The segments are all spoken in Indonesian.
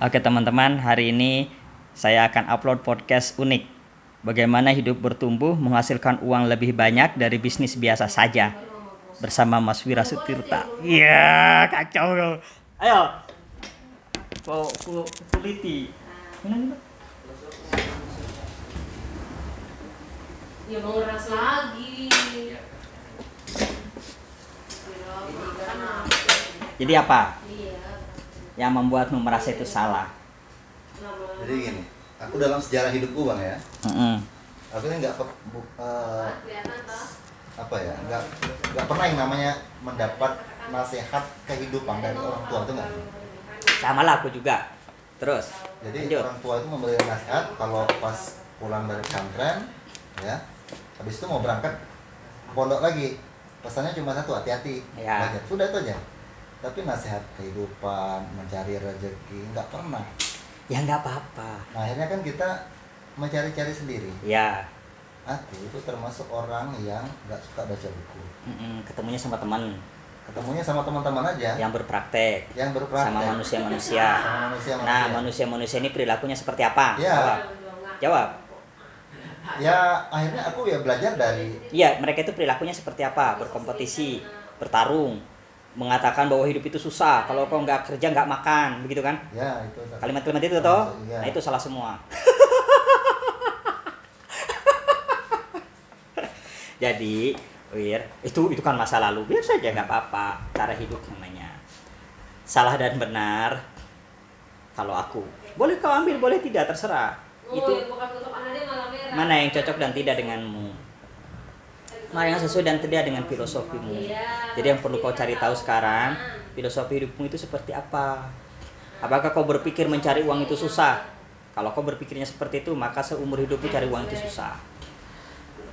Oke teman-teman, hari ini saya akan upload podcast unik. Bagaimana hidup bertumbuh menghasilkan uang lebih banyak dari bisnis biasa saja. Bersama Mas Wira Sutirta. Iya, kacau loh. Ayo. Po, po, kuliti. Ya mau ngeras lagi. Jadi apa Iya. Yang membuatmu merasa itu salah? Jadi gini, aku dalam sejarah hidupku bang ya, Mm-mm. aku ini nggak eh, toh? apa ya, nggak nggak pernah yang namanya mendapat nasihat kehidupan dari orang tua itu nggak. Sama lah aku juga. Terus. Jadi Lanjut. orang tua itu memberi nasihat kalau pas pulang dari pesantren, ya, habis itu mau berangkat ke pondok lagi, pesannya cuma satu hati-hati, Ya. belajar. sudah itu aja. Tapi nasihat kehidupan, mencari rezeki nggak pernah. Ya nggak apa-apa. Nah, akhirnya kan kita mencari-cari sendiri. Ya. Aku itu termasuk orang yang nggak suka baca buku. Mm-mm, Ketemunya sama teman Ketemunya sama teman-teman aja yang berpraktek. yang berpraktek sama manusia-manusia. Sama Nah, manusia-manusia ini perilakunya seperti apa? Ya. Jawab. Jawab. Ya akhirnya aku ya belajar dari Iya, mereka itu perilakunya seperti apa? Berkompetisi, bertarung, mengatakan bahwa hidup itu susah. Kalau kau nggak kerja nggak makan, begitu kan? ya itu. Kalimat-kalimat itu toh? Iya. Nah, itu salah semua. Jadi, Wir, itu itu kan masa lalu. Biar saja nggak apa-apa. Cara hidup namanya. Salah dan benar. Kalau aku, boleh kau ambil, boleh tidak, terserah. Oh, Itu merah. mana yang cocok dan tidak denganmu mana yang sesuai dan tidak dengan filosofimu. Iya. jadi yang perlu kau cari tahu sekarang filosofi hidupmu itu seperti apa? Apakah kau berpikir mencari uang itu susah? Kalau kau berpikirnya seperti itu maka seumur hidupmu cari uang itu susah.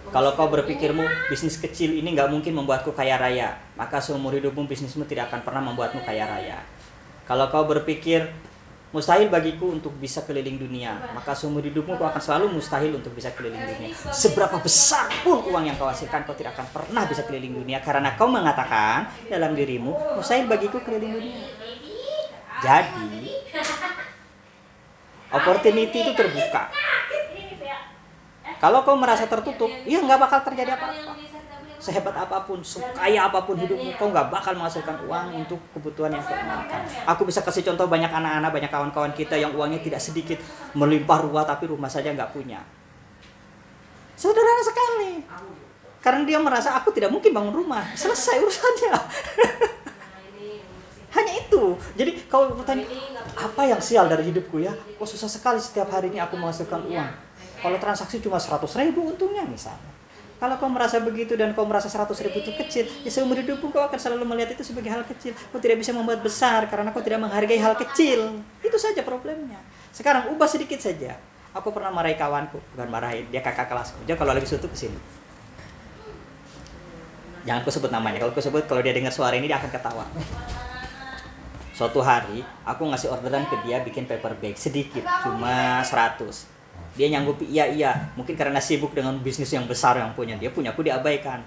Kalau kau berpikirmu bisnis kecil ini nggak mungkin membuatku kaya raya. Maka seumur hidupmu bisnismu tidak akan pernah membuatmu kaya raya. Kalau kau berpikir mustahil bagiku untuk bisa keliling dunia, maka seumur hidupmu kau akan selalu mustahil untuk bisa keliling dunia. Seberapa besar pun uang yang kau hasilkan, kau tidak akan pernah bisa keliling dunia karena kau mengatakan dalam dirimu mustahil bagiku keliling dunia. Jadi opportunity itu terbuka. Kalau kau merasa tertutup, ya nggak bakal terjadi apa-apa. Sehebat apa pun, sekaya apa pun hidupmu, kau nggak bakal menghasilkan uang untuk kebutuhan yang kau inginkan. Aku bisa kasih contoh banyak anak-anak, banyak kawan-kawan kita yang uangnya tidak sedikit, melimpah ruah tapi rumah saja nggak punya. Sederhana sekali. Karena dia merasa aku tidak mungkin bangun rumah, selesai urusannya. Hanya itu. Jadi kalau bertanya, apa yang sial dari hidupku ya? Kok susah sekali setiap harinya aku menghasilkan uang. Kalau transaksi cuma 100 ribu untungnya misalnya. Kalau kau merasa begitu dan kau merasa 100 ribu itu kecil, ya seumur hidupmu kau akan selalu melihat itu sebagai hal kecil. Kau tidak bisa membuat besar karena kau tidak menghargai hal kecil. Itu saja problemnya. Sekarang ubah sedikit saja. Aku pernah marahi kawanku, bukan marahin, dia kakak kelasku. Dia kalau lagi suntuk ke sini. Jangan aku sebut namanya. Kalau aku sebut, kalau dia dengar suara ini dia akan ketawa. Suatu hari, aku ngasih orderan ke dia bikin paper bag sedikit, cuma 100 dia nyanggupi iya iya. Mungkin karena sibuk dengan bisnis yang besar yang punya. Dia punya aku diabaikan.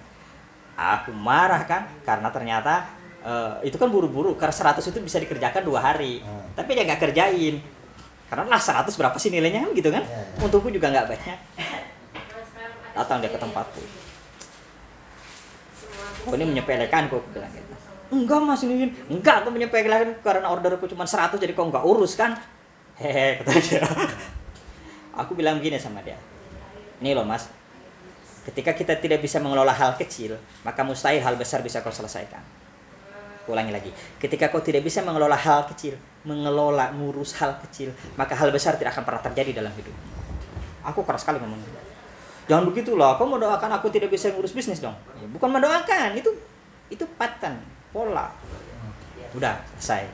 Aku marah kan? Karena ternyata eh, itu kan buru-buru. Karena 100 itu bisa dikerjakan dua hari. Hmm. tapi dia nggak kerjain. Karena lah 100 berapa sih nilainya? Kan gitu kan? Ya, ya. untukku juga nggak banyak. Datang dia ke tempatku. Kau ini menyepelekan kok aku bilang gitu. Enggak mas ini ini." enggak aku menyepelekan karena orderku cuma 100 jadi kau nggak urus kan? Hehe kata dia aku bilang begini sama dia. Ini loh mas. Ketika kita tidak bisa mengelola hal kecil maka mustahil hal besar bisa kau selesaikan. Ulangi lagi. Ketika kau tidak bisa mengelola hal kecil mengelola ngurus hal kecil maka hal besar tidak akan pernah terjadi dalam hidup. Aku keras sekali ngomong. Jangan begitulah kau mendoakan aku tidak bisa ngurus bisnis dong. Ya, bukan mendoakan. Itu itu pattern pola. Udah selesai.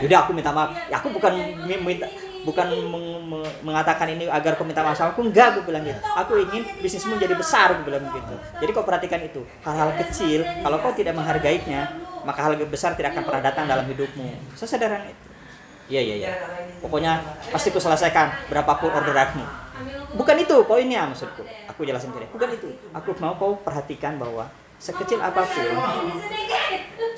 Udah aku minta maaf. Ya, aku bukan mi- minta bukan meng- meng- mengatakan ini agar kau minta maaf aku enggak aku bilang gitu. Aku ingin bisnismu jadi besar aku bilang begitu jadi kau perhatikan itu. Hal-hal kecil kalau kau tidak menghargainya maka hal besar tidak akan pernah datang dalam hidupmu. Sesederhana itu. Iya iya iya. Pokoknya pasti ku selesaikan berapapun orderanmu bukan itu poinnya maksudku. Aku jelasin dia. Bukan itu. Aku mau kau perhatikan bahwa sekecil apa pun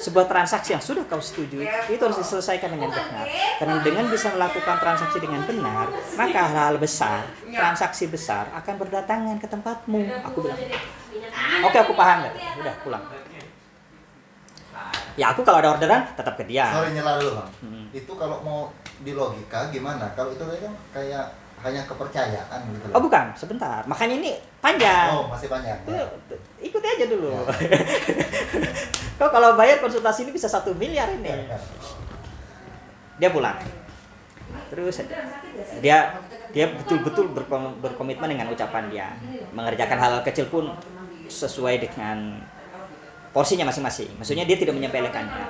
sebuah transaksi yang sudah kau setujui itu harus diselesaikan dengan benar. Karena dengan bisa melakukan transaksi dengan benar, maka hal-hal besar, transaksi besar akan berdatangan ke tempatmu. Aku bilang, oke aku paham ya. Udah pulang. Ya aku kalau ada orderan tetap ke dia. Sorry nyela dulu bang. Hmm. Itu kalau mau di logika gimana? Kalau itu kan kayak hanya kepercayaan gitu Oh bukan, sebentar. Makanya ini panjang. Oh masih panjang. Ya. Ikuti aja dulu. Ya. Kau kalau bayar konsultasi ini bisa satu miliar ini. Ya. Dia pulang. Terus dia dia betul-betul berkom- berkomitmen dengan ucapan dia. Mengerjakan hal-hal kecil pun sesuai dengan porsinya masing-masing. Maksudnya dia tidak menyepelekannya.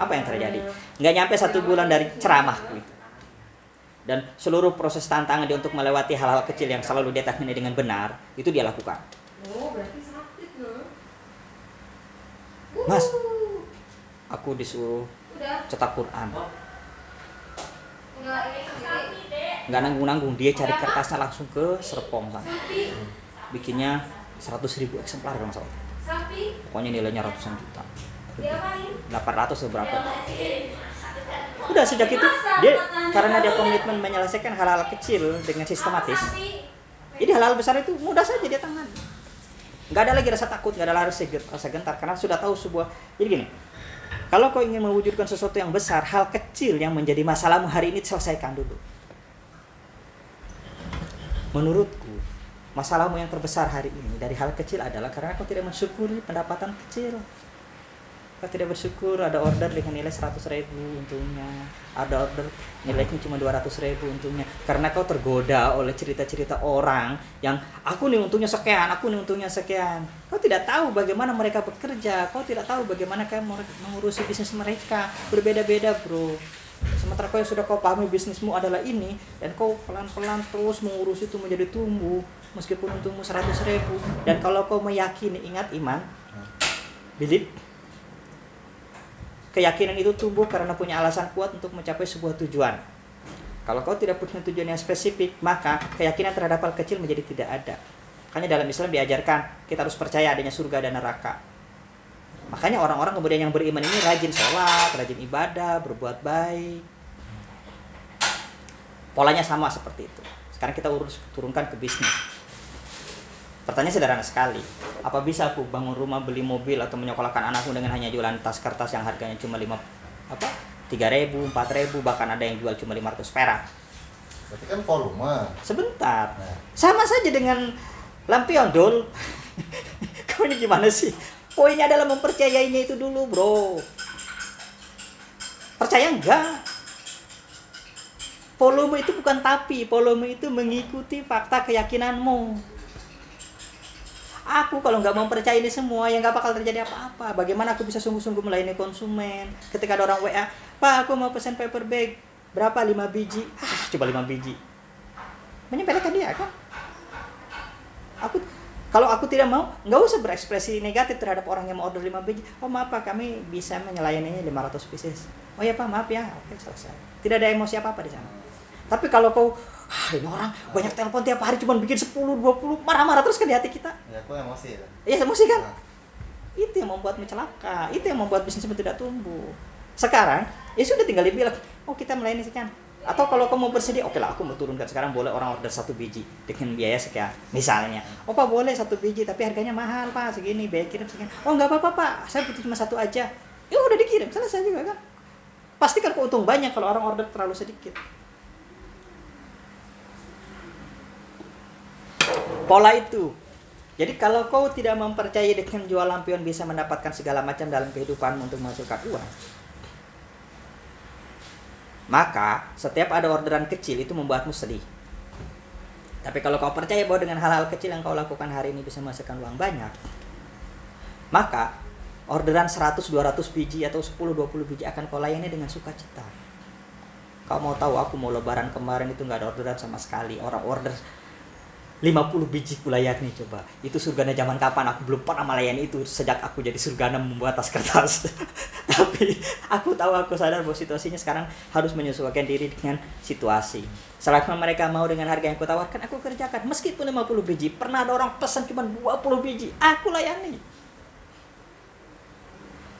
Apa yang terjadi? Nggak nyampe satu bulan dari ceramahku itu. Dan seluruh proses tantangan dia untuk melewati hal-hal kecil yang selalu dia tangani dengan benar, itu dia lakukan. Oh, berarti sakit loh. Mas, aku disuruh Udah. cetak Quran. Dek. Nggak nanggung-nanggung, dia cari kertasnya langsung ke Serpong sana. Bikinnya 100 ribu eksemplar kalau salah. Pokoknya nilainya ratusan juta. Diapain? 800 atau berapa. Udah sejak itu dia karena dia komitmen menyelesaikan hal-hal kecil dengan sistematis. Jadi hal-hal besar itu mudah saja dia tangani. Nggak ada lagi rasa takut, nggak ada ge- rasa gentar karena sudah tahu sebuah. Jadi gini, kalau kau ingin mewujudkan sesuatu yang besar, hal kecil yang menjadi masalahmu hari ini selesaikan dulu. Menurutku, masalahmu yang terbesar hari ini dari hal kecil adalah karena kau tidak mensyukuri pendapatan kecil. Kau tidak bersyukur ada order dengan nilai 100 ribu untungnya. Ada order nilainya cuma 200 ribu untungnya. Karena kau tergoda oleh cerita-cerita orang yang aku nih untungnya sekian, aku nih untungnya sekian. Kau tidak tahu bagaimana mereka bekerja. Kau tidak tahu bagaimana kau mengurusi bisnis mereka. Berbeda-beda bro. Sementara kau yang sudah kau pahami bisnismu adalah ini dan kau pelan-pelan terus mengurus itu menjadi tumbuh meskipun untungmu 100 ribu dan kalau kau meyakini ingat iman belief keyakinan itu tumbuh karena punya alasan kuat untuk mencapai sebuah tujuan. Kalau kau tidak punya tujuan yang spesifik, maka keyakinan terhadap hal kecil menjadi tidak ada. Makanya dalam Islam diajarkan kita harus percaya adanya surga dan neraka. Makanya orang-orang kemudian yang beriman ini rajin sholat, rajin ibadah, berbuat baik. Polanya sama seperti itu. Sekarang kita urus turunkan ke bisnis. Pertanyaan sederhana sekali. Apa bisa aku bangun rumah, beli mobil atau menyekolahkan anakku dengan hanya jualan tas kertas yang harganya cuma 5 apa? 3000, 4000 bahkan ada yang jual cuma 500 perak. Berarti kan volume. Sebentar. Nah, Sama saja dengan lampion dol. Kau ini gimana sih? Poinnya adalah mempercayainya itu dulu, bro. Percaya enggak? Volume itu bukan tapi, volume itu mengikuti fakta keyakinanmu. Aku kalau nggak mempercayai ini semua, ya nggak bakal terjadi apa-apa. Bagaimana aku bisa sungguh-sungguh melayani konsumen? Ketika ada orang WA, Pak, aku mau pesan paper bag. Berapa? 5 biji. Ah, coba 5 biji. Menyepelekan dia kan? Aku kalau aku tidak mau, nggak usah berekspresi negatif terhadap orang yang mau order 5 biji. Oh maaf Pak, kami bisa melayaninya 500 pieces. Oh ya Pak, maaf ya. Oke, selesai. Tidak ada emosi apa-apa di sana. Tapi kalau kau, ah ini orang banyak telepon tiap hari cuma bikin 10, 20, marah-marah terus kan di hati kita. ya aku emosi ya. Iya emosi kan? Nah, Itu yang membuat celaka. Itu yang membuat bisnismu tidak tumbuh. Sekarang, ya sudah tinggal dibilang, oh kita melayani sekian. Atau kalau kamu bersedia, oke lah aku mau turunkan sekarang boleh orang order satu biji dengan biaya sekian. Misalnya, oh pak boleh satu biji tapi harganya mahal pak segini, biaya kirim sekian. Oh nggak apa-apa pak, saya butuh cuma satu aja. Ya udah dikirim, selesai juga kan. Pasti kan keuntung banyak kalau orang order terlalu sedikit. Pola itu. Jadi kalau kau tidak mempercayai dengan jual lampion bisa mendapatkan segala macam dalam kehidupanmu untuk menghasilkan uang, maka setiap ada orderan kecil itu membuatmu sedih. Tapi kalau kau percaya bahwa dengan hal-hal kecil yang kau lakukan hari ini bisa menghasilkan uang banyak, maka orderan 100-200 biji atau 10-20 biji akan kau layani dengan sukacita. Kau mau tahu aku mau lebaran kemarin itu nggak ada orderan sama sekali. Orang order 50 biji kulayani coba. Itu surgana zaman kapan? Aku belum pernah melayani itu sejak aku jadi surgana membuat tas kertas. Tapi aku tahu aku sadar bahwa situasinya sekarang harus menyesuaikan diri dengan situasi. Selama mereka mau dengan harga yang aku tawarkan, aku kerjakan. Meskipun 50 biji, pernah ada orang pesan cuma 20 biji, aku layani.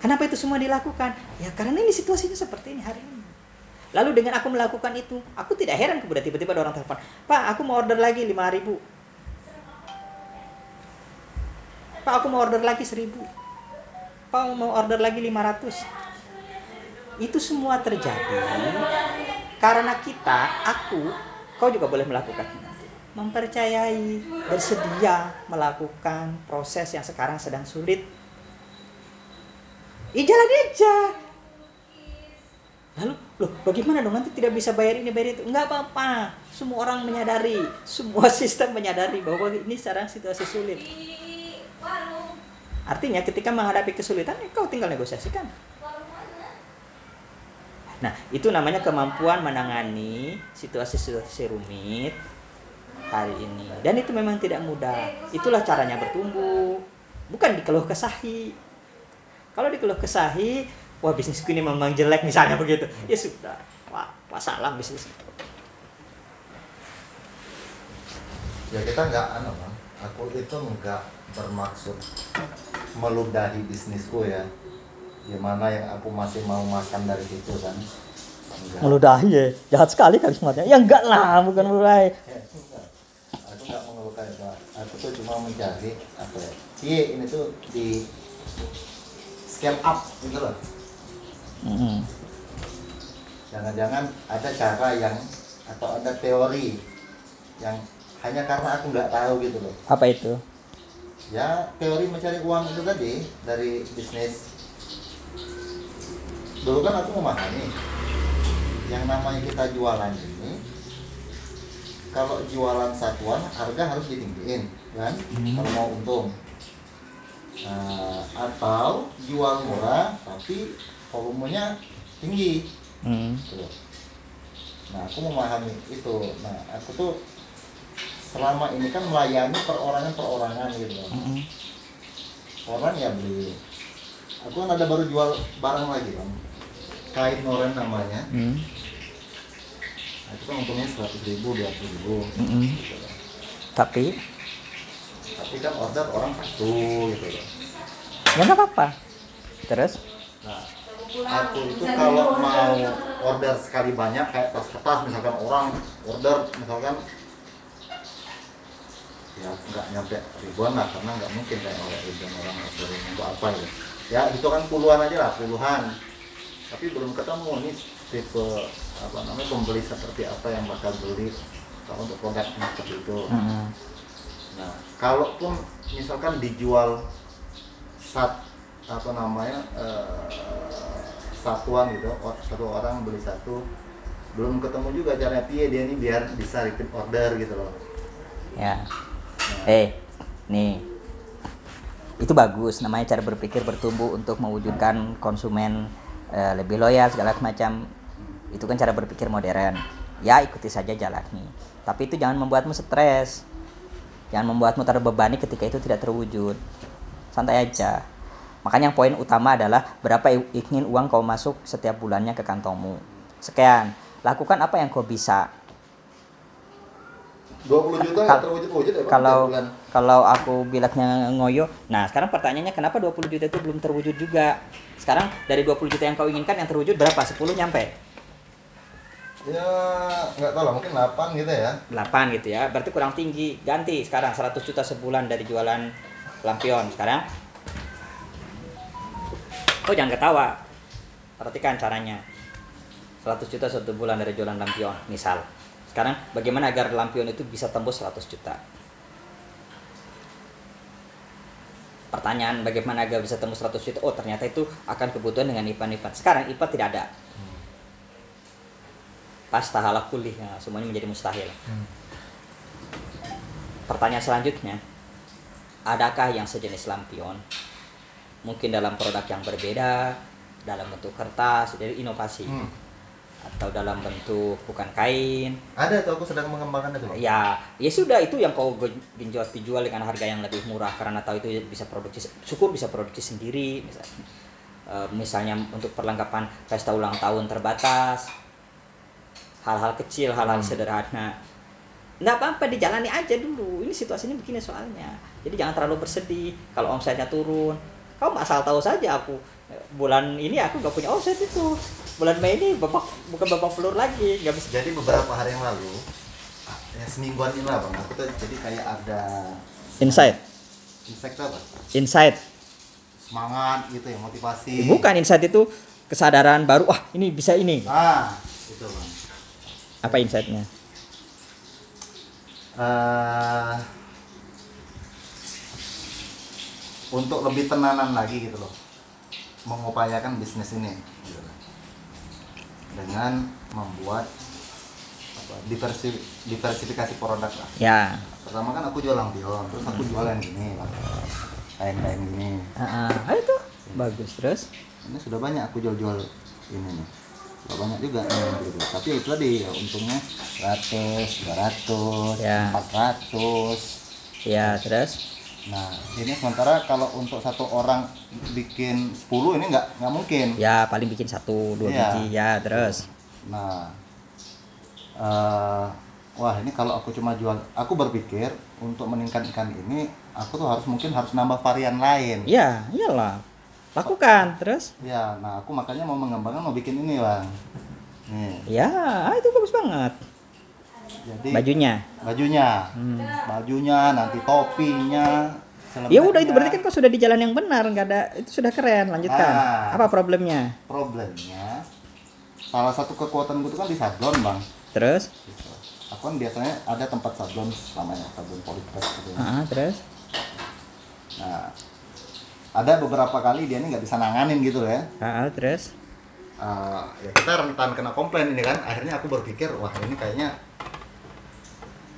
Kenapa itu semua dilakukan? Ya karena ini situasinya seperti ini hari ini. Lalu dengan aku melakukan itu, aku tidak heran kemudian tiba-tiba ada orang telepon, Pak, aku mau order lagi 5 Pak, aku mau order lagi 1000. Pak, mau order lagi 500. Itu semua terjadi karena kita, aku, kau juga boleh melakukannya. Mempercayai, bersedia melakukan proses yang sekarang sedang sulit. Ih, jalan aja. Lalu, loh bagaimana dong nanti tidak bisa bayar ini bayar itu? Enggak apa-apa. Semua orang menyadari, semua sistem menyadari bahwa ini sekarang situasi sulit. Artinya ketika menghadapi kesulitan, ya kau tinggal negosiasikan. Nah, itu namanya kemampuan menangani situasi-situasi rumit hari ini. Dan itu memang tidak mudah. Itulah caranya bertumbuh. Bukan dikeluh kesahi. Kalau dikeluh kesahi, wah bisnisku ini memang jelek misalnya begitu. Ya sudah. Wah, masalah bisnis. ya kita nggak anu aku itu nggak bermaksud meludahi bisnisku ya gimana yang aku masih mau makan dari situ kan enggak Meludahi ya. Jahat sekali karismatnya. Ya enggak lah, bukan meludahi. Enggak. aku nggak mengeluhkan itu aku tuh cuma mencari apa ya Cie, ini tuh di scale up gitu loh Mm-mm. jangan-jangan ada cara yang atau ada teori yang hanya karena aku nggak tahu gitu loh Apa itu? ya teori mencari uang itu tadi dari bisnis dulu kan aku memahami yang namanya kita jualan ini kalau jualan satuan harga harus ditinggiin kan Hmm. kalau mau untung Nah, atau jual murah tapi volumenya tinggi Hmm. gitu. Nah, aku memahami itu. Nah, aku tuh selama ini kan melayani perorangan-perorangan gitu. Mm-mm. Orang ya beli. Aku kan ada baru jual barang lagi bang. Kain noren namanya. Mm. Nah, itu kan untungnya seratus ribu, dua ribu. Mm-mm. Gitu loh. Tapi Tapi kan order orang satu gitu loh. ya nggak apa-apa. Terus? Nah, aku itu kalau mau order sekali banyak kayak tas kertas misalkan orang order misalkan ya nggak nyampe ribuan lah karena nggak mungkin kayak orang ribuan orang order untuk apa ya ya itu kan puluhan aja lah puluhan tapi belum ketemu nih tipe apa namanya pembeli seperti apa yang bakal beli kalau untuk produk seperti itu Mm-mm. Nah, kalaupun misalkan dijual sat apa namanya eh, satuan gitu, satu orang beli satu, belum ketemu juga caranya piye dia ini biar bisa repeat order gitu loh. Ya. Eh, nih. Itu bagus namanya cara berpikir bertumbuh untuk mewujudkan konsumen eh, lebih loyal segala macam. Itu kan cara berpikir modern. Ya, ikuti saja jalani. Tapi itu jangan membuatmu stres. Jangan membuatmu terbebani ketika itu tidak terwujud. Santai aja. Makanya yang poin utama adalah berapa ingin uang kau masuk setiap bulannya ke kantongmu. Sekian. Lakukan apa yang kau bisa. 20 juta Kal- terwujud-wujud ya kalau bulan. kalau aku bilangnya ngoyo nah sekarang pertanyaannya kenapa 20 juta itu belum terwujud juga? Sekarang dari 20 juta yang kau inginkan yang terwujud berapa? 10 nyampe? Ya nggak tahu lah mungkin 8 gitu ya. 8 gitu ya berarti kurang tinggi. Ganti sekarang 100 juta sebulan dari jualan lampion sekarang. Kau jangan ketawa. Perhatikan caranya. 100 juta satu bulan dari jualan lampion misal sekarang bagaimana agar lampion itu bisa tembus 100 juta? Pertanyaan bagaimana agar bisa tembus 100 juta? Oh ternyata itu akan kebutuhan dengan IPA-IPA sekarang IPA tidak ada. Pas tahala kulih ya, semuanya menjadi mustahil. Pertanyaan selanjutnya adakah yang sejenis lampion? Mungkin dalam produk yang berbeda dalam bentuk kertas jadi inovasi. Hmm. Atau dalam bentuk bukan kain. Ada tuh aku sedang mengembangkan itu. Ya ya sudah itu yang kau ge- genjot dijual dengan harga yang lebih murah. Karena tahu itu bisa produksi syukur bisa produksi sendiri misalnya Eh, misalnya untuk perlengkapan pesta ulang tahun terbatas. Hal-hal kecil hal-hal Hmm. sederhana. Nggak apa-apa dijalani aja dulu. Ini situasinya begini soalnya. Jadi jangan terlalu bersedih kalau omsetnya turun. Kau asal tahu saja aku. Bulan ini aku nggak punya offset itu bulan Mei ini bapak bukan bapak pelur lagi nggak bisa Jadi beberapa hari yang lalu, ya semingguan ini lah bang, aku tuh jadi kayak ada insight insight apa? insight Semangat gitu ya, motivasi. bukan insight itu kesadaran baru wah ini bisa ini Ah, itu bang. apa insightnya eh untuk lebih tenanan lagi gitu loh mengupayakan bisnis ini gitu. Dengan membuat apa, diversi, diversifikasi produk lah. Ya. Pertama kan aku jual lampion terus aku jual yang gini kain-kain gini ah, ah, itu? Bagus terus? Ini sudah banyak aku jual-jual ini nih. Sudah banyak juga nih gitu. tapi itu tadi ya, untungnya 100 200 Ya. 400 ya terus Nah, ini sementara kalau untuk satu orang bikin 10 ini nggak nggak mungkin. ya paling bikin satu dua Iya. biji ya terus Nah, eh, wah ini kalau aku cuma jual, aku berpikir untuk meningkatkan ini, aku tuh harus mungkin harus nambah varian lain. ya iyalah lakukan terus Ya, nah aku makanya mau mengembangkan mau bikin ini bang. Nih, ya ah, itu bagus banget jadi bajunya bajunya, Hmm. bajunya, nanti topinya. ya udah itu berarti kan kau sudah di jalan yang benar nggak ada itu sudah keren lanjutkan Ah. apa problemnya Problemnya, salah satu kekuatan gue tuh kan di sablon bang. terus gitu. Aku kan biasanya ada tempat sablon namanya sablon polipress gitu. ah, terus Nah, ada beberapa kali dia ini nggak bisa nanganin gitu ya. ah, terus Eh, ya kita rentan kena komplain ini kan. Akhirnya aku berpikir, wah ini kayaknya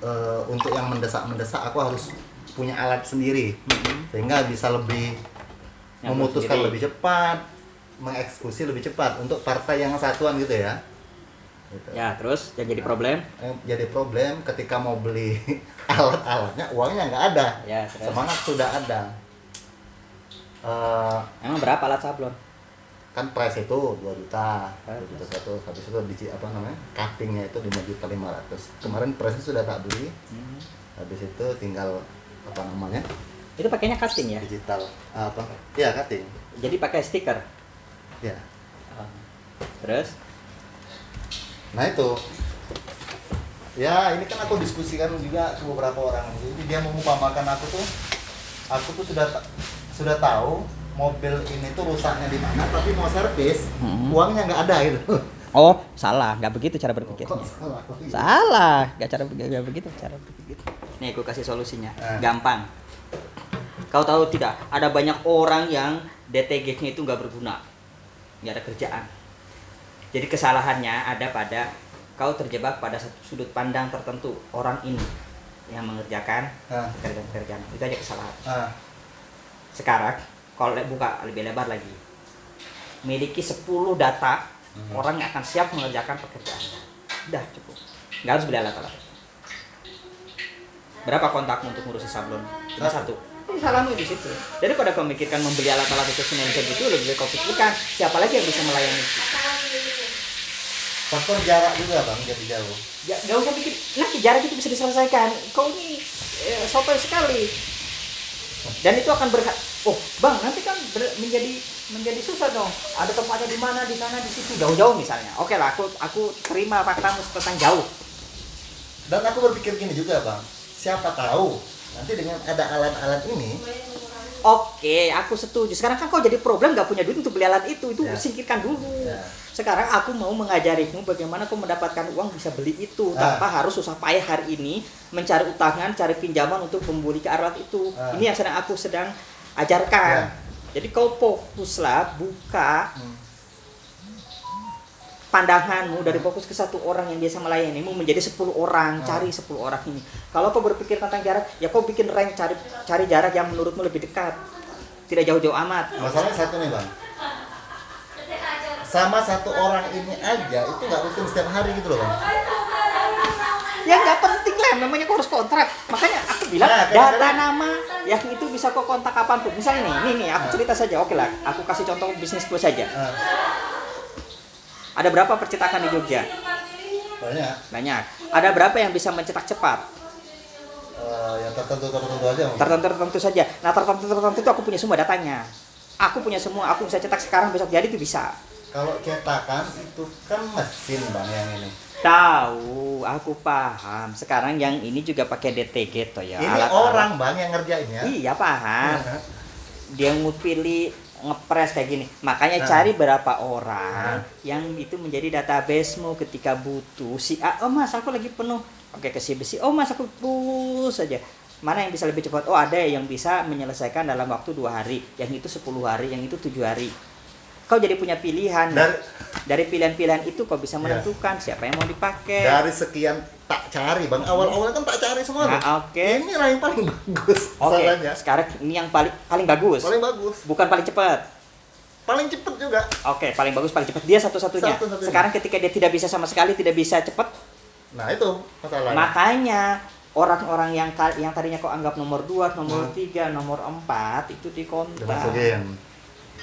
eh, untuk yang mendesak-mendesak aku harus punya alat sendiri. Sehingga bisa lebih Yang memutuskan sendiri. lebih cepat, mengeksekusi lebih cepat untuk partai yang satuan gitu ya. Gitu. ya terus yang jadi problem? Eh, jadi problem ketika mau beli alat-alatnya uangnya nggak ada. Ya terus? Semangat sudah ada. Eh, emang berapa alat sablon kan price itu 2 juta 2 juta satu habis itu di apa namanya cuttingnya itu 5 juta 500 kemarin price sudah tak beli. Hmm. habis itu tinggal apa namanya itu pakainya cutting ya? digital. Apa? Ya cutting. Jadi pakai stiker? Ya terus? Nah itu. Ya ini kan aku diskusikan juga ke beberapa orang. Jadi dia mengumpamakan aku tuh aku tuh sudah sudah tahu mobil ini tuh rusaknya di mana tapi mau servis Hmm. uangnya nggak ada gitu. Oh salah. Nggak begitu cara berpikirnya. Kok salah? salah. Nggak cara nggak begitu cara berpikir. Nih aku kasih solusinya. Eh. gampang. Kau tahu tidak ada banyak orang yang DTG-nya itu nggak berguna. Nggak ada kerjaan. Jadi kesalahannya ada pada kau terjebak pada satu sudut pandang tertentu. Orang ini yang mengerjakan Nah, pekerjaan-pekerjaan. Itu aja kesalahan. Ah, sekarang kalau buka lebih lebar lagi. Miliki 10 data Mhm. orang yang akan siap mengerjakan pekerjaan. Udah cukup. Nggak harus beli alat-alat. Berapa kontakmu untuk ngurusin sablon? Cuma Satu. salahmu di situ. Jadi pada kau memikirkan membeli alat-alat itu semuanya segitu lebih baik kau pikirkan siapa lagi yang bisa melayani. Itu faktor jarak juga bang jadi jauh. Ya nggak usah pikir. Nanti jarak itu bisa diselesaikan. Kau ini eh, sotoy sekali. Dan itu akan berhak oh bang nanti kan menjadi menjadi susah dong. Ada tempatnya di mana di sana di situ jauh-jauh misalnya. Oke lah aku aku terima faktamu tentang jauh. Dan aku berpikir gini juga bang. Siapa tahu nanti dengan ada alat-alat ini oke aku setuju. Sekarang kan kau jadi problem nggak punya duit untuk beli alat itu. Itu Ya. singkirkan dulu. Ya. sekarang aku mau mengajarimu bagaimana kau mendapatkan uang bisa beli itu. Ah. tanpa harus susah payah hari ini mencari utangan cari pinjaman untuk membeli ke alat itu. Ah. ini yang sedang aku sedang ajarkan. Ya. jadi kau fokuslah buka Hmm. pandanganmu dari fokus ke satu orang yang biasa melayanimu menjadi 10 orang. Ah. cari 10 orang ini. Kalau kau berpikir tentang jarak ya kau bikin rank cari cari jarak yang menurutmu lebih dekat. Tidak jauh-jauh amat. Masalahnya satu nih bang. Sama satu orang ini aja itu nggak rutin setiap hari gitu loh bang ya nggak penting lah namanya kau harus kontrak. Makanya aku bilang Nah, data nama yang itu bisa kau kontak kapan pun. Misalnya nih nih nih aku cerita saja oke lah. Aku kasih contoh bisnisku saja. Ah, ada berapa percetakan di Jogja? Banyak. Banyak. Ada berapa yang bisa mencetak cepat? Eh, yang tertentu tertentu aja mungkin. tertentu tertentu saja. Nah tertentu tertentu itu aku punya semua datanya. Aku punya semua aku bisa cetak sekarang besok jadi itu bisa Kalau cetakan itu kan mesin bang yang ini. tahu aku paham. Sekarang yang ini juga pakai DTG toh ya ini alat-alat. orang bang yang ngerjain ya. iya paham. Dia mau pilih ngepres kayak gini. Makanya Nah. cari berapa orang yang itu menjadi databasemu ketika butuh. Si A oh mas aku lagi penuh. Oke ke si B si oh mas aku push saja mana yang bisa lebih cepat? Oh ada yang bisa menyelesaikan dalam waktu dua hari. Yang itu 10 hari yang itu tujuh hari kau jadi punya pilihan Dari, dari pilihan-pilihan itu kau bisa Ya. menentukan siapa yang mau dipakai dari sekian tak cari bang. Awal-awalnya kan tak cari semua. Nah oke Ini lah yang paling bagus. oke masalahnya. sekarang ini yang paling paling bagus Paling bagus. bukan paling cepat Paling cepet juga. Oke, paling bagus, paling cepat dia satu-satunya. Satu-satunya. Sekarang ketika dia tidak bisa sama sekali, tidak bisa cepat, Nah itu masalahnya. makanya orang-orang yang yang tadinya kau anggap nomor 2, nomor Hmm. 3, nomor 4 itu dikontak. Dimasukin.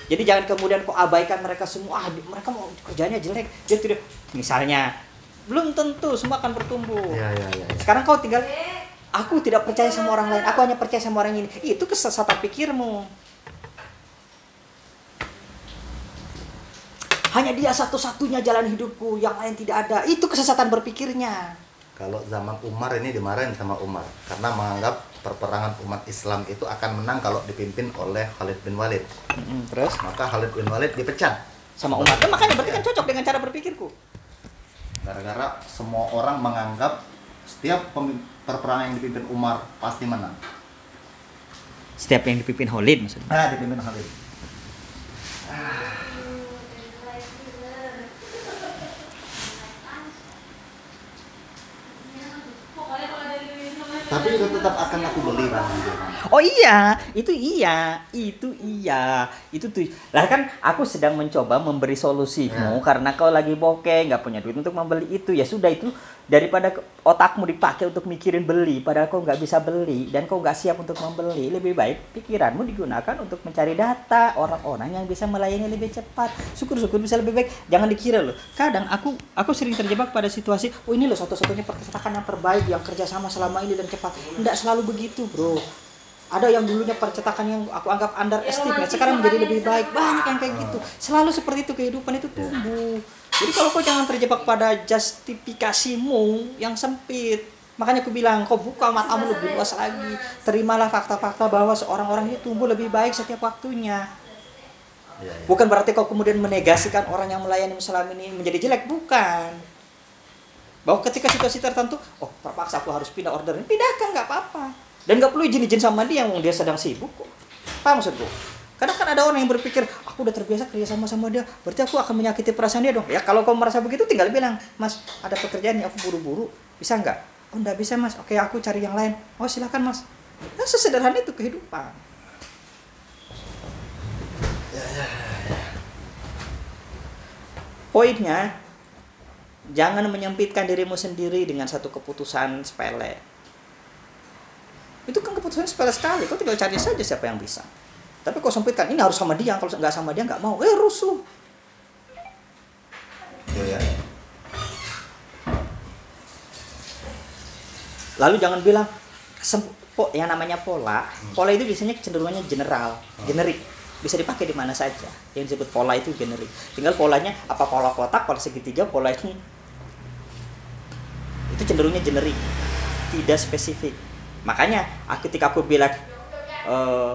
Jadi jangan kemudian kau abaikan mereka semua, ah, mereka mau kerjanya jelek, dia tidak misalnya belum tentu semua akan bertumbuh. Iya iya iya. Sekarang kau tinggal aku tidak percaya sama orang lain, aku hanya percaya sama orang ini. Itu kesesatan pikirmu. Hanya dia satu-satunya jalan hidupku, yang lain tidak ada. Itu kesesatan berpikirnya. Kalau zaman Umar ini dimarahin sama Umar karena menganggap perperangan umat Islam itu akan menang kalau dipimpin oleh Khalid bin Walid. terus Maka Khalid bin Walid dipecat sama Umar. Nah, makanya berarti kan cocok dengan cara berpikirku. gara-gara semua orang menganggap setiap perperangan yang dipimpin Umar pasti menang. Setiap yang dipimpin Khalid maksudnya. Nah, dipimpin Khalid. Pokoknya kalau ada duit sama Tapi itu tetap akan aku beli bang. Oh iya, itu iya, itu iya, itu tuh. Lah kan aku sedang mencoba memberi solusimu Ya. karena kau lagi bokeh, nggak punya duit untuk membeli itu. Ya sudah itu daripada otakmu dipakai untuk mikirin beli, padahal kau nggak bisa beli dan kau nggak siap untuk membeli. Lebih baik pikiranmu digunakan untuk mencari data orang-orang yang bisa melayani lebih cepat. Syukur-syukur bisa lebih baik. Jangan dikira loh. Kadang aku aku sering terjebak pada situasi, oh ini loh satu-satunya percetakan yang terbaik yang kerjasama selama ini dan cepat. Nggak selalu begitu, bro ada yang dulunya percetakan yang aku anggap underestimate sekarang menjadi lebih baik banyak yang kayak gitu selalu seperti itu kehidupan itu tumbuh jadi kalau kau jangan terjebak pada justifikasimu yang sempit. Makanya aku bilang kau buka matamu lebih luas lagi. Terimalah fakta-fakta bahwa seorang orang ini tumbuh lebih baik setiap waktunya. Iya, iya. bukan berarti kau kemudian menegasikan orang yang melayani selama ini menjadi jelek. Bukan. Bahwa ketika situasi tertentu oh terpaksa aku harus pindah order. Pindahkan nggak apa-apa. Dan nggak perlu izin-izin sama dia yang dia sedang sibuk kok. Paham maksudku kadang kan ada orang yang berpikir aku udah terbiasa kerja sama sama dia berarti aku akan menyakiti perasaan dia dong. Ya kalau kau merasa begitu tinggal bilang mas ada pekerjaan yang aku buru-buru. Bisa nggak? Oh nggak bisa mas. Oke aku cari yang lain. Oh silakan mas. Nah, sesederhana itu kehidupan. Poinnya jangan menyempitkan dirimu sendiri dengan satu keputusan sepele. Itu kan keputusan sepele sekali. Kau tinggal cari saja siapa yang bisa tapi kau sempitkan ini harus sama dia. Kalau nggak sama dia nggak mau. Eh rusuh. Iya, ya. lalu jangan bilang po- yang namanya pola pola itu biasanya cenderungannya general generik. Bisa dipakai di mana saja. Yang disebut pola itu generik. Tinggal polanya apa pola kotak pola segitiga pola itu itu cenderungnya generik. Tidak spesifik. Makanya ah, ketika aku bilang eh,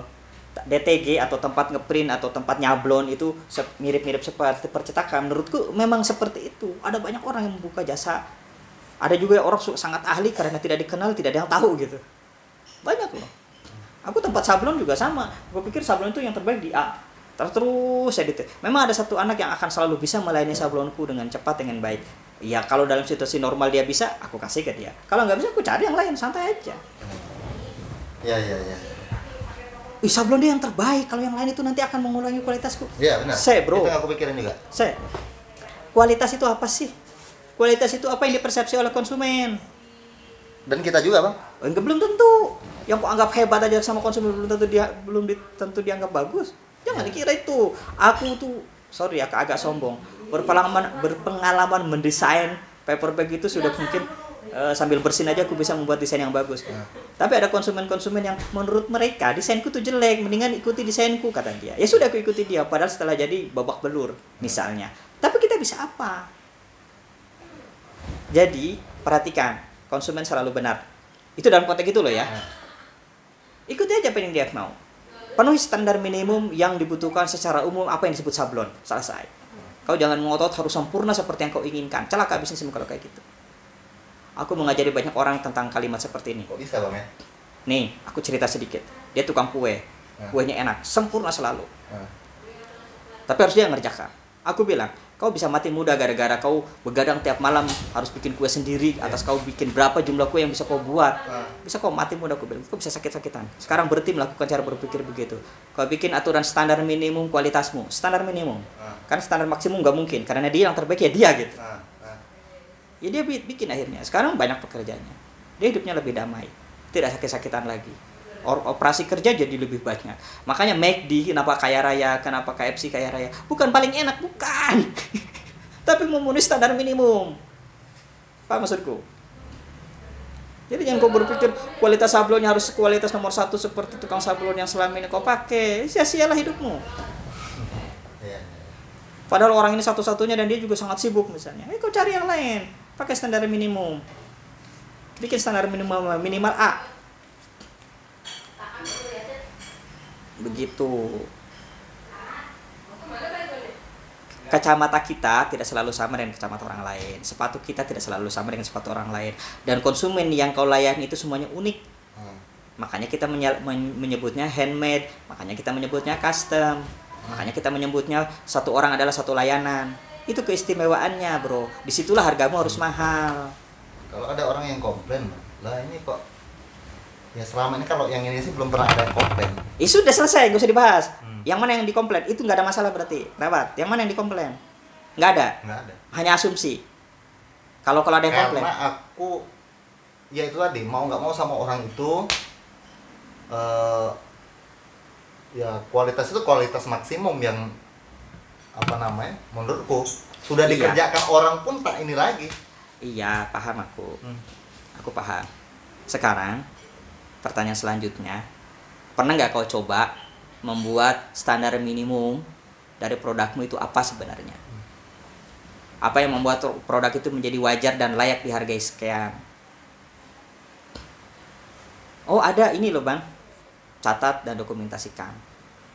DTG atau tempat ngeprint atau tempat nyablon itu mirip-mirip seperti percetakan menurutku memang seperti itu. Ada banyak orang yang membuka jasa. Ada juga orang sangat ahli karena tidak dikenal tidak ada yang tahu gitu. Banyak loh. Aku tempat sablon juga sama. Gue pikir sablon itu yang terbaik di A. Terus terus edit. Memang ada satu anak yang akan selalu bisa melayani sablonku dengan cepat dengan baik. Ya kalau dalam situasi normal dia bisa aku kasih ke dia. Kalau nggak bisa aku cari yang lain santai aja. Iya iya iya. Ih, sablon dia yang terbaik kalau yang lain itu nanti akan mengulangi kualitasku Iya benar. Saya, bro. Itu yang aku pikirin juga. saya kualitas itu apa sih kualitas itu apa yang dipersepsi oleh konsumen Dan kita juga bang. Enggak belum tentu. Yang kau anggap hebat aja sama konsumen belum tentu dia belum di- tentu dianggap bagus. Jangan dikira itu. Aku tuh sorry ya agak sombong. Berpengalaman berpengalaman mendesain paperback itu sudah mungkin eh, sambil bersin aja aku bisa membuat desain yang bagus. Nah. Tapi ada konsumen-konsumen yang menurut mereka desainku tuh jelek, mendingan ikuti desainku kata dia. Ya sudah aku ikuti dia, padahal setelah jadi babak belur misalnya. Tapi kita bisa apa? Jadi perhatikan, konsumen selalu benar. Itu dalam konteks itu loh ya. Nah. Ikuti aja apa yang dia mau. Penuhi standar minimum yang dibutuhkan secara umum apa yang disebut sablon. Selesai. Kau jangan ngotot harus sempurna seperti yang kau inginkan. Celaka bisnismu kalau kayak gitu. Aku mengajari banyak orang tentang kalimat seperti ini. Kok bisa bang ya? Nih, aku cerita sedikit. Dia tukang kue. Nah. Kuenya enak, sempurna selalu. Nah. Tapi harus dia ngerjakan. Aku bilang, kau bisa mati muda gara-gara kau begadang tiap malam harus bikin kue sendiri atas kau bikin berapa jumlah kue yang bisa kau buat. Bisa kau mati muda aku bilang, kau bisa sakit-sakitan. Sekarang berhenti melakukan cara berpikir begitu. Kau bikin aturan standar minimum kualitasmu, standar minimum. Kan standar maksimum nggak mungkin karena dia yang terbaik ya dia gitu. Ya dia bi- bikin akhirnya. Sekarang banyak pekerjaannya. Dia hidupnya lebih damai. Tidak sakit-sakitan lagi. Operasi kerja jadi lebih banyak. Makanya McD kenapa kaya raya, kenapa KFC kaya raya. Bukan paling enak, bukan. Tapi memenuhi standar minimum. Apa maksudku? Jadi jangan kau berpikir kualitas sablonnya harus kualitas nomor satu seperti tukang sablon yang selama ini kau pakai. Sia-sialah hidupmu. Iya. Padahal orang ini satu-satunya dan dia juga sangat sibuk misalnya. Eh kau cari yang lain. Pakai standar minimum. Bikin standar minimal minimal A. Begitu. Kacamata kita tidak selalu sama dengan kacamata orang lain. Sepatu kita tidak selalu sama dengan sepatu orang lain. Dan konsumen yang kau layani itu semuanya unik. Hmm. Makanya kita menye- men- menyebutnya handmade, makanya kita menyebutnya custom, makanya kita menyebutnya satu orang adalah satu layanan. Itu keistimewaannya, bro. Di situlah hargamu harus mahal. Kalau ada orang yang komplain, lah ini kok ya selama ini kalau yang ini sih belum pernah ada yang komplain. Ya sudah selesai, gak usah dibahas. Hmm. Yang mana yang dikomplain? Itu nggak ada masalah berarti. Lewat. Yang mana yang dikomplain? Nggak ada. Nggak ada. Hanya asumsi. Kalau kalau ada yang komplain. Karena aku ya itu tadi mau nggak mau sama orang itu eh ya kualitas itu kualitas maksimum yang apa namanya menurutku sudah Iya. dikerjakan orang pun tak ini lagi. Iya, paham aku. Hmm. Aku paham. Sekarang, pertanyaan selanjutnya. Pernah nggak kau coba membuat standar minimum dari produkmu itu apa sebenarnya? Apa yang membuat produk itu menjadi wajar dan layak dihargai sekian? Oh ada ini loh bang, catat dan dokumentasikan.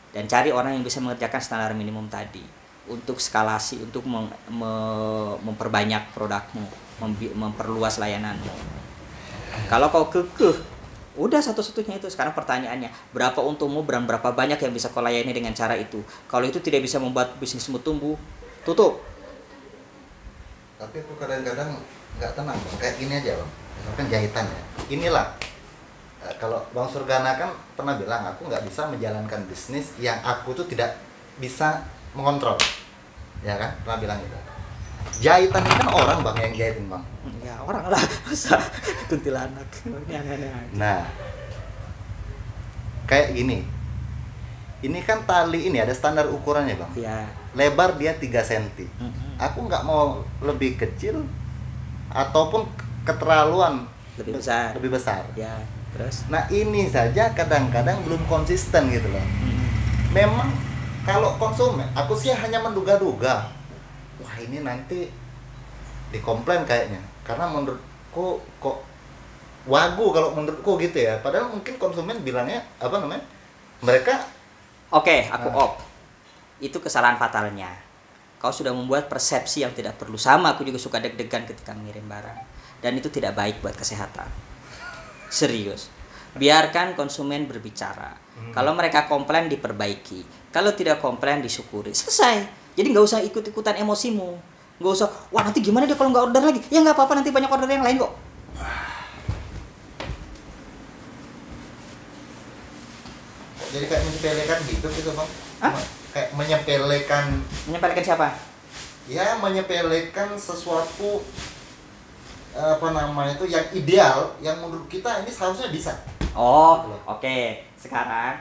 Dan cari orang yang bisa mengerjakan standar minimum tadi untuk skalasi, untuk meng- me- memperbanyak produkmu, membi- memperluas layananmu. Kalau kau kekeh, udah satu-satunya itu. Sekarang pertanyaannya, berapa untungmu dan berapa banyak yang bisa kau layani dengan cara itu? Kalau itu tidak bisa membuat bisnismu tumbuh, tutup. Tapi aku kadang-kadang nggak tenang. Kayak gini aja bang. Misalkan jahitan ya. Inilah eh, kalau bang Surgana kan pernah bilang aku nggak bisa menjalankan bisnis yang aku tuh tidak bisa mengontrol. Ya kan? Pernah bilang gitu. Jahitan ini kan orang bang yang jahitin bang. Ya orang lah, masa kuntilanak. Ini aneh-aneh. Nah, kayak gini. Ini kan tali ini ada standar ukurannya bang. Ya. Lebar dia 3 cm. Aku nggak mau lebih kecil ataupun keterlaluan Lebih besar. lebih besar. Ya, terus. Nah ini saja kadang-kadang belum konsisten gitu loh. Memang kalau konsumen, aku sih hanya menduga-duga. Wah ini nanti dikomplain kayaknya. Karena menurutku kok wagu kalau menurutku gitu ya. Padahal mungkin konsumen bilangnya apa namanya? Mereka Oke, aku Ah. op. Itu kesalahan fatalnya. Kau sudah membuat persepsi yang tidak perlu sama. Aku juga suka deg-degan ketika mengirim barang. Dan itu tidak baik buat kesehatan. Serius. Biarkan konsumen berbicara. Hmm. Kalau mereka komplain diperbaiki. Kalau tidak komplain disyukuri. Selesai. Jadi nggak usah ikut-ikutan emosimu. Nggak usah, wah nanti gimana dia kalau nggak order lagi? Ya nggak apa-apa nanti banyak order yang lain kok. jadi kayak menyepelekan gitu gitu bang. Hah? Kayak menyepelekan Menyampaikan siapa? ya menyepelekan sesuatu apa namanya itu yang ideal yang menurut kita ini seharusnya bisa Oh, oke. Sekarang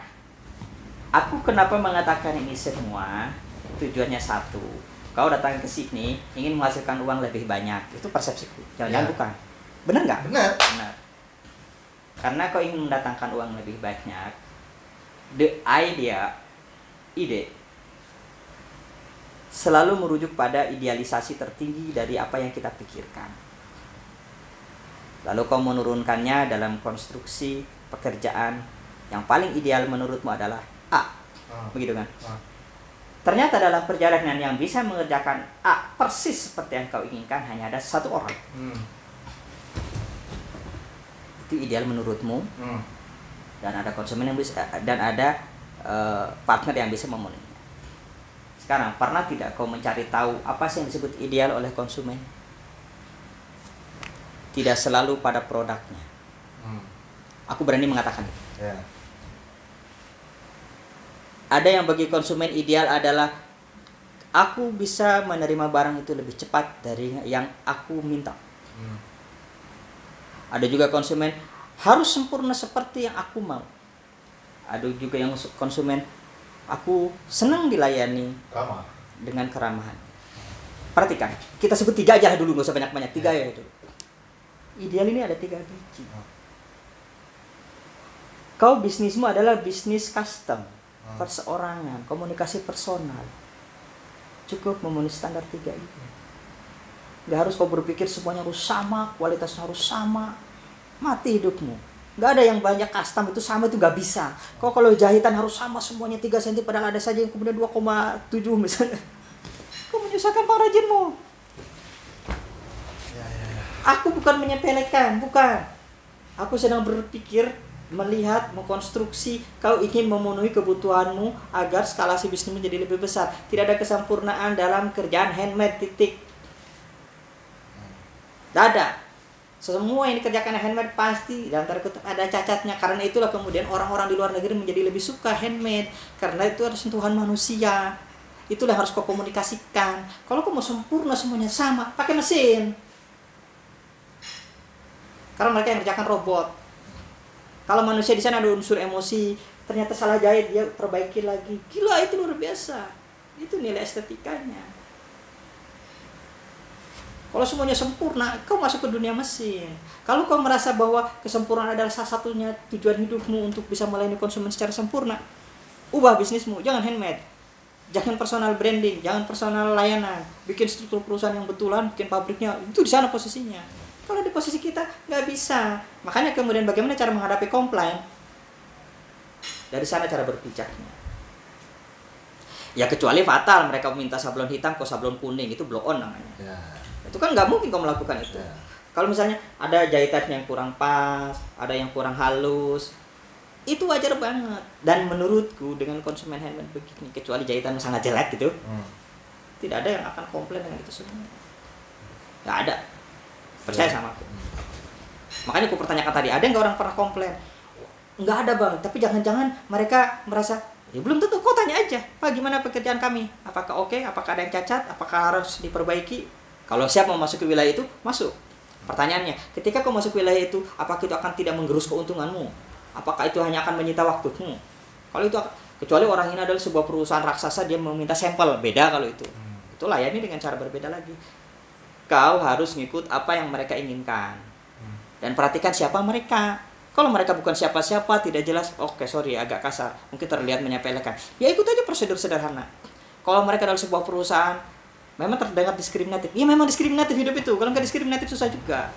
aku kenapa mengatakan ini semua? Tujuannya satu. Kau datang ke sini ingin menghasilkan uang lebih banyak. Itu persepsiku. Jangan-jangan Ya. bukan. Benar nggak? benar Benar. Karena kau ingin mendatangkan uang lebih banyak, the idea, ide, selalu merujuk pada idealisasi tertinggi dari apa yang kita pikirkan. Lalu kau menurunkannya dalam konstruksi pekerjaan yang paling ideal menurutmu adalah A. Ah, Begitu kan? ah. Ternyata dalam perjalanan yang bisa mengerjakan A persis seperti yang kau inginkan hanya ada satu orang. Hmm, Itu ideal menurutmu hmm. dan ada konsumen yang bisa dan ada eh, partner yang bisa memenuhinya. Sekarang pernah tidak kau mencari tahu apa sih yang disebut ideal oleh konsumen? Tidak selalu pada produknya. Hmm. Aku berani mengatakan itu. Ya. Ada yang bagi konsumen ideal adalah aku bisa menerima barang itu lebih cepat dari yang aku minta. Hmm. Ada juga konsumen harus sempurna seperti yang aku mau. Ada juga yang konsumen aku senang dilayani Sama. dengan keramahan. Perhatikan, kita sebut tiga aja dulu, nggak usah banyak-banyak. Tiga ya dulu. Ideal ini ada tiga biji. Kau bisnismu adalah bisnis custom, perseorangan, komunikasi personal. Cukup memenuhi standar tiga ini. Gak harus kau berpikir semuanya harus sama, kualitasnya harus sama. Mati hidupmu. Gak ada yang banyak custom itu sama itu gak bisa. Kau kalau jahitan harus sama semuanya 3 cm padahal ada saja yang kemudian 2,7 misalnya. Kau menyusahkan pengrajinmu. Ya, ya, ya. Aku bukan menyepelekan, bukan. Aku sedang berpikir, melihat, mengkonstruksi kau ingin memenuhi kebutuhanmu agar skalasi bisnis menjadi lebih besar. Tidak ada kesempurnaan dalam kerjaan handmade titik. Tidak ada. Semua yang dikerjakan handmade pasti dan tanda ada cacatnya. Karena itulah kemudian orang-orang di luar negeri menjadi lebih suka handmade. Karena itu ada sentuhan manusia. Itulah yang harus kau komunikasikan. Kalau kau mau sempurna semuanya sama, pakai mesin. Karena mereka yang kerjakan robot. Kalau manusia di sana ada unsur emosi, ternyata salah jahit dia perbaiki lagi. Gila itu luar biasa. Itu nilai estetikanya. Kalau semuanya sempurna, kau masuk ke dunia mesin. Kalau kau merasa bahwa kesempurnaan adalah salah satunya tujuan hidupmu untuk bisa melayani konsumen secara sempurna, ubah bisnismu, jangan handmade. Jangan personal branding, jangan personal layanan. Bikin struktur perusahaan yang betulan, bikin pabriknya, itu di sana posisinya. Kalau di posisi kita nggak bisa. Makanya kemudian bagaimana cara menghadapi komplain? Dari sana cara berpijaknya. Ya kecuali fatal mereka minta sablon hitam kok sablon kuning itu blow on namanya. Ya. Itu kan nggak mungkin kau melakukan itu. Ya. Kalau misalnya ada jahitan yang kurang pas, ada yang kurang halus, itu wajar banget. Dan menurutku dengan konsumen handmade begini, kecuali jahitan sangat jelek gitu, Hmm. tidak ada yang akan komplain dengan itu semua. Nggak ada. Percaya sama aku. Makanya aku pertanyakan tadi, ada nggak orang pernah komplain? Nggak ada bang, tapi jangan-jangan mereka merasa ya belum tentu. Kau tanya aja pak gimana pekerjaan kami? Apakah oke? Apakah ada yang cacat? Apakah harus diperbaiki? Kalau siap mau masuk ke wilayah itu masuk. Pertanyaannya ketika kau masuk ke wilayah itu apakah itu akan tidak menggerus keuntunganmu? Apakah itu hanya akan menyita waktumu kalau itu kecuali orang ini adalah sebuah perusahaan raksasa dia meminta sampel. Beda kalau itu. Hmm. itu layani dengan cara berbeda lagi kau harus ngikut apa yang mereka inginkan. Hmm. dan perhatikan siapa mereka. Kalau mereka bukan siapa-siapa tidak jelas oke sorry agak kasar. Mungkin terlihat menyepelekan. Ya ikut aja prosedur sederhana. Kalau mereka adalah sebuah perusahaan memang terdengar diskriminatif. Ya memang diskriminatif hidup itu. Kalau nggak diskriminatif susah juga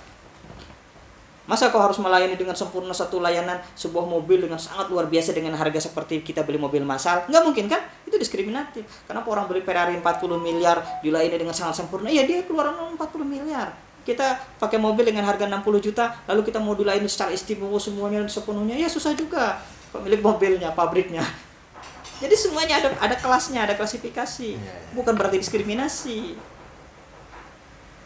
masa kau harus melayani dengan sempurna satu layanan sebuah mobil dengan sangat luar biasa dengan harga seperti kita beli mobil massal? Nggak mungkin kan? Itu diskriminatif. Kenapa orang beli Ferrari 40 miliar dilayani dengan sangat sempurna? Iya dia keluaran uang 40 miliar. Kita pakai mobil dengan harga 60 juta lalu kita mau dilayani secara istimewa semuanya sepenuhnya ya susah juga. Pemilik mobilnya pabriknya. Jadi semuanya ada ada kelasnya ada klasifikasi. Iya, iya. bukan berarti diskriminasi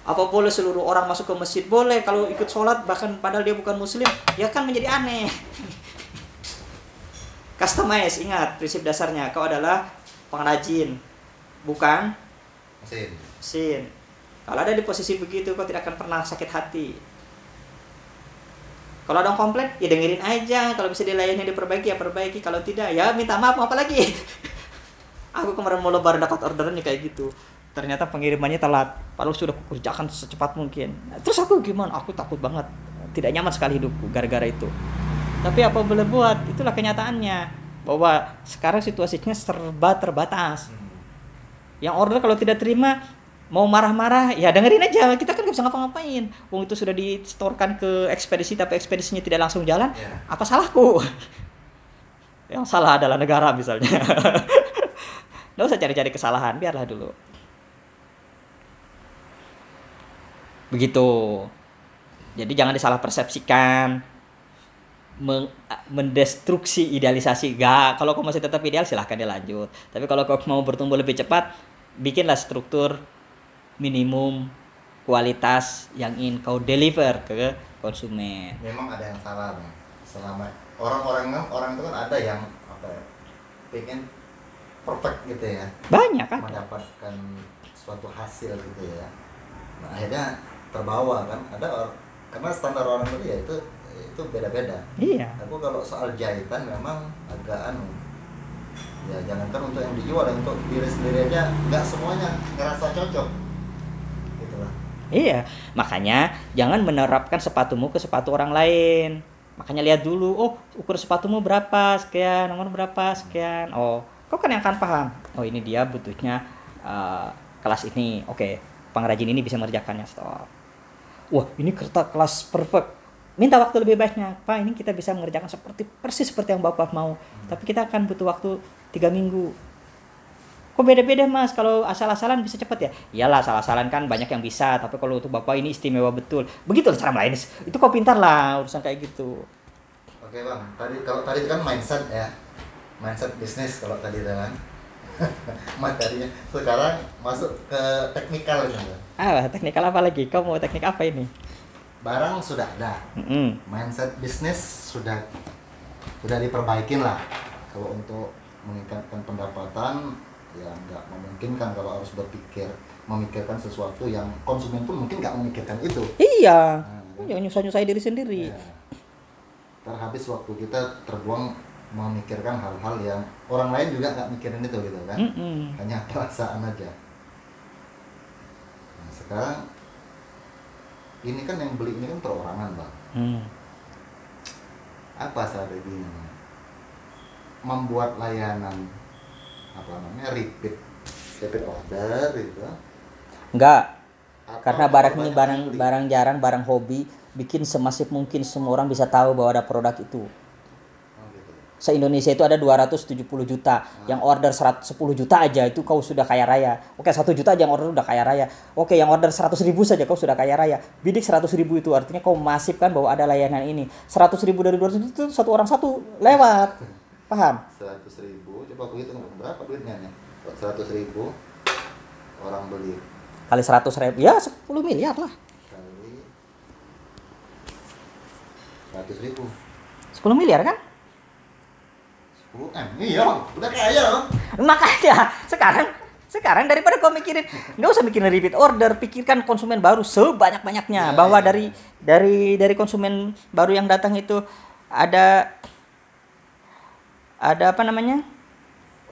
apa boleh seluruh orang masuk ke masjid? Boleh. Kalau ikut sholat bahkan padahal dia bukan muslim ya kan menjadi aneh. Customize ingat prinsip dasarnya. Kau adalah pengrajin bukan Mesin. mesin. Kalau ada di posisi begitu kau tidak akan pernah sakit hati. Kalau ada yang komplain ya dengerin aja. Kalau bisa dilayani diperbaiki ya perbaiki. Kalau tidak ya minta maaf apa lagi? Aku kemarin mau lebaran dapat orderan ya kayak gitu ternyata pengirimannya telat. Padahal sudah kukerjakan secepat mungkin. Terus aku gimana? Aku takut banget. Tidak nyaman sekali hidupku gara-gara itu. Tapi apa boleh buat? Itulah kenyataannya. Bahwa sekarang situasinya serba terbatas. Yang order kalau tidak terima mau marah-marah ya dengerin aja. Kita kan nggak bisa ngapa-ngapain. Wong itu sudah disetorkan ke ekspedisi tapi ekspedisinya tidak langsung jalan. Ya. apa salahku? Yang salah adalah negara misalnya. Nggak usah cari-cari kesalahan biarlah dulu begitu. Jadi jangan disalah persepsikan meng- mendestruksi idealisasi. Gak kalau kau masih tetap ideal silahkan dilanjut tapi kalau kau mau bertumbuh lebih cepat bikinlah struktur minimum kualitas yang ingin kau deliver ke konsumen. Memang ada yang salah bang. Selama orang-orang orang itu kan ada yang apa ya pengen perfect gitu ya. Banyak kan mendapatkan suatu hasil gitu ya. Nah, akhirnya terbawa kan ada or- karena standar orang itu ya itu itu beda-beda iya aku kalau soal jahitan memang agak anu ya jangankan untuk yang dijual yang untuk diri sendiri aja nggak semuanya ngerasa cocok gitu lah Iya, makanya jangan menerapkan sepatumu ke sepatu orang lain. Makanya lihat dulu, oh ukur sepatumu berapa, sekian, nomor berapa, sekian. Oh, kau kan yang akan paham. Oh ini dia butuhnya eh, kelas ini. Oke, pengrajin ini bisa mengerjakannya. Stop. Wah ini kertas kelas perfect. Minta waktu lebih baiknya. Pak ini kita bisa mengerjakan seperti persis seperti yang bapak mau. Tapi kita akan butuh waktu tiga minggu. Kok beda-beda mas? Kalau asal-asalan bisa cepat ya? Iyalah asal-asalan kan banyak yang bisa. Tapi kalau untuk bapak ini istimewa betul. Begitu cara melayani. Itu kau pintar lah urusan kayak gitu. oke bang tadi kalau tadi kan mindset ya mindset bisnis kalau tadi kan materinya sekarang masuk ke teknikal gitu Ah teknikal apa lagi? Kau mau teknik apa ini? barang sudah ada Mm-mm. mindset bisnis sudah sudah diperbaikin lah kalau untuk meningkatkan pendapatan ya nggak memungkinkan kalau harus berpikir memikirkan sesuatu yang konsumen pun mungkin nggak memikirkan itu Iya. Nah, Jangan nyusah-nyusahin diri sendiri. ya. terhabis waktu kita terbuang memikirkan hal-hal yang orang lain juga nggak mikirin itu gitu kan Mm-mm. hanya perasaan aja sekarang ini kan yang beli ini kan perorangan bang Hmm. apa strateginya membuat layanan apa namanya repeat repeat order gitu Enggak, Atau karena barang ini barang beli? barang jarang, barang hobi, bikin semasif mungkin semua orang bisa tahu bahwa ada produk itu. Oh, gitu. Se Indonesia itu ada 270 juta, yang order 110 juta aja itu kau sudah kaya raya. Oke, satu juta aja yang order udah kaya raya. Oke, yang order 100 ribu saja kau sudah kaya raya. Bidik 100 ribu itu artinya kau masif kan bahwa ada layanan ini. 100 ribu dari 200 itu satu orang satu lewat. Paham? seratus ribu coba aku hitung berapa duitnya nih seratus ribu orang beli Kali 100 ribu, ya 10 miliar lah. kali seratus ribu 10 miliar kan? M iya bang udah kaya bang Makanya sekarang sekarang daripada kau mikirin nggak usah mikirin repeat order, pikirkan konsumen baru sebanyak-banyaknya Ya, bahwa ya. dari dari dari konsumen baru yang datang itu ada ada apa namanya?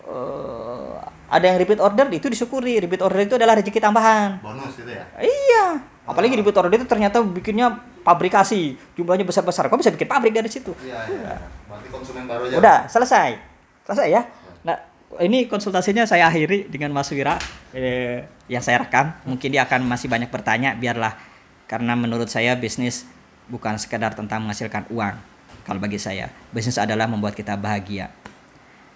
Eh, ada yang repeat order itu disyukuri. Repeat order itu adalah rezeki tambahan. bonus gitu ya Iya. Apalagi repeat order itu ternyata bikinnya pabrikasi, jumlahnya besar-besar. Kau bisa bikin pabrik dari situ. iya iya berarti konsumen baru aja Udah, selesai. Selesai ya. Nah, ini konsultasinya saya akhiri dengan Mas Wira eh, yang saya rekam. Mungkin dia akan masih banyak bertanya, biarlah. Karena menurut saya bisnis bukan sekedar tentang menghasilkan uang. Kalau bagi saya, bisnis adalah membuat kita bahagia.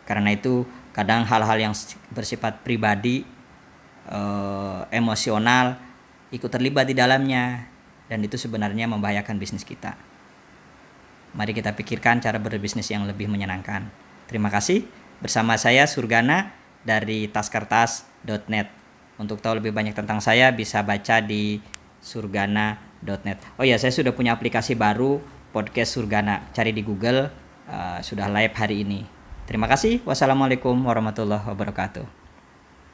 Karena itu, kadang hal-hal yang bersifat pribadi, eh, emosional, ikut terlibat di dalamnya. Dan itu sebenarnya membahayakan bisnis kita. Mari kita pikirkan cara berbisnis yang lebih menyenangkan. Terima kasih. Bersama saya Surgana dari taskertas.net. Untuk tahu lebih banyak tentang saya bisa baca di surgana.net. Oh ya, saya sudah punya aplikasi baru podcast Surgana. Cari di Google. eh, sudah live hari ini. Terima kasih. Wassalamualaikum warahmatullahi wabarakatuh.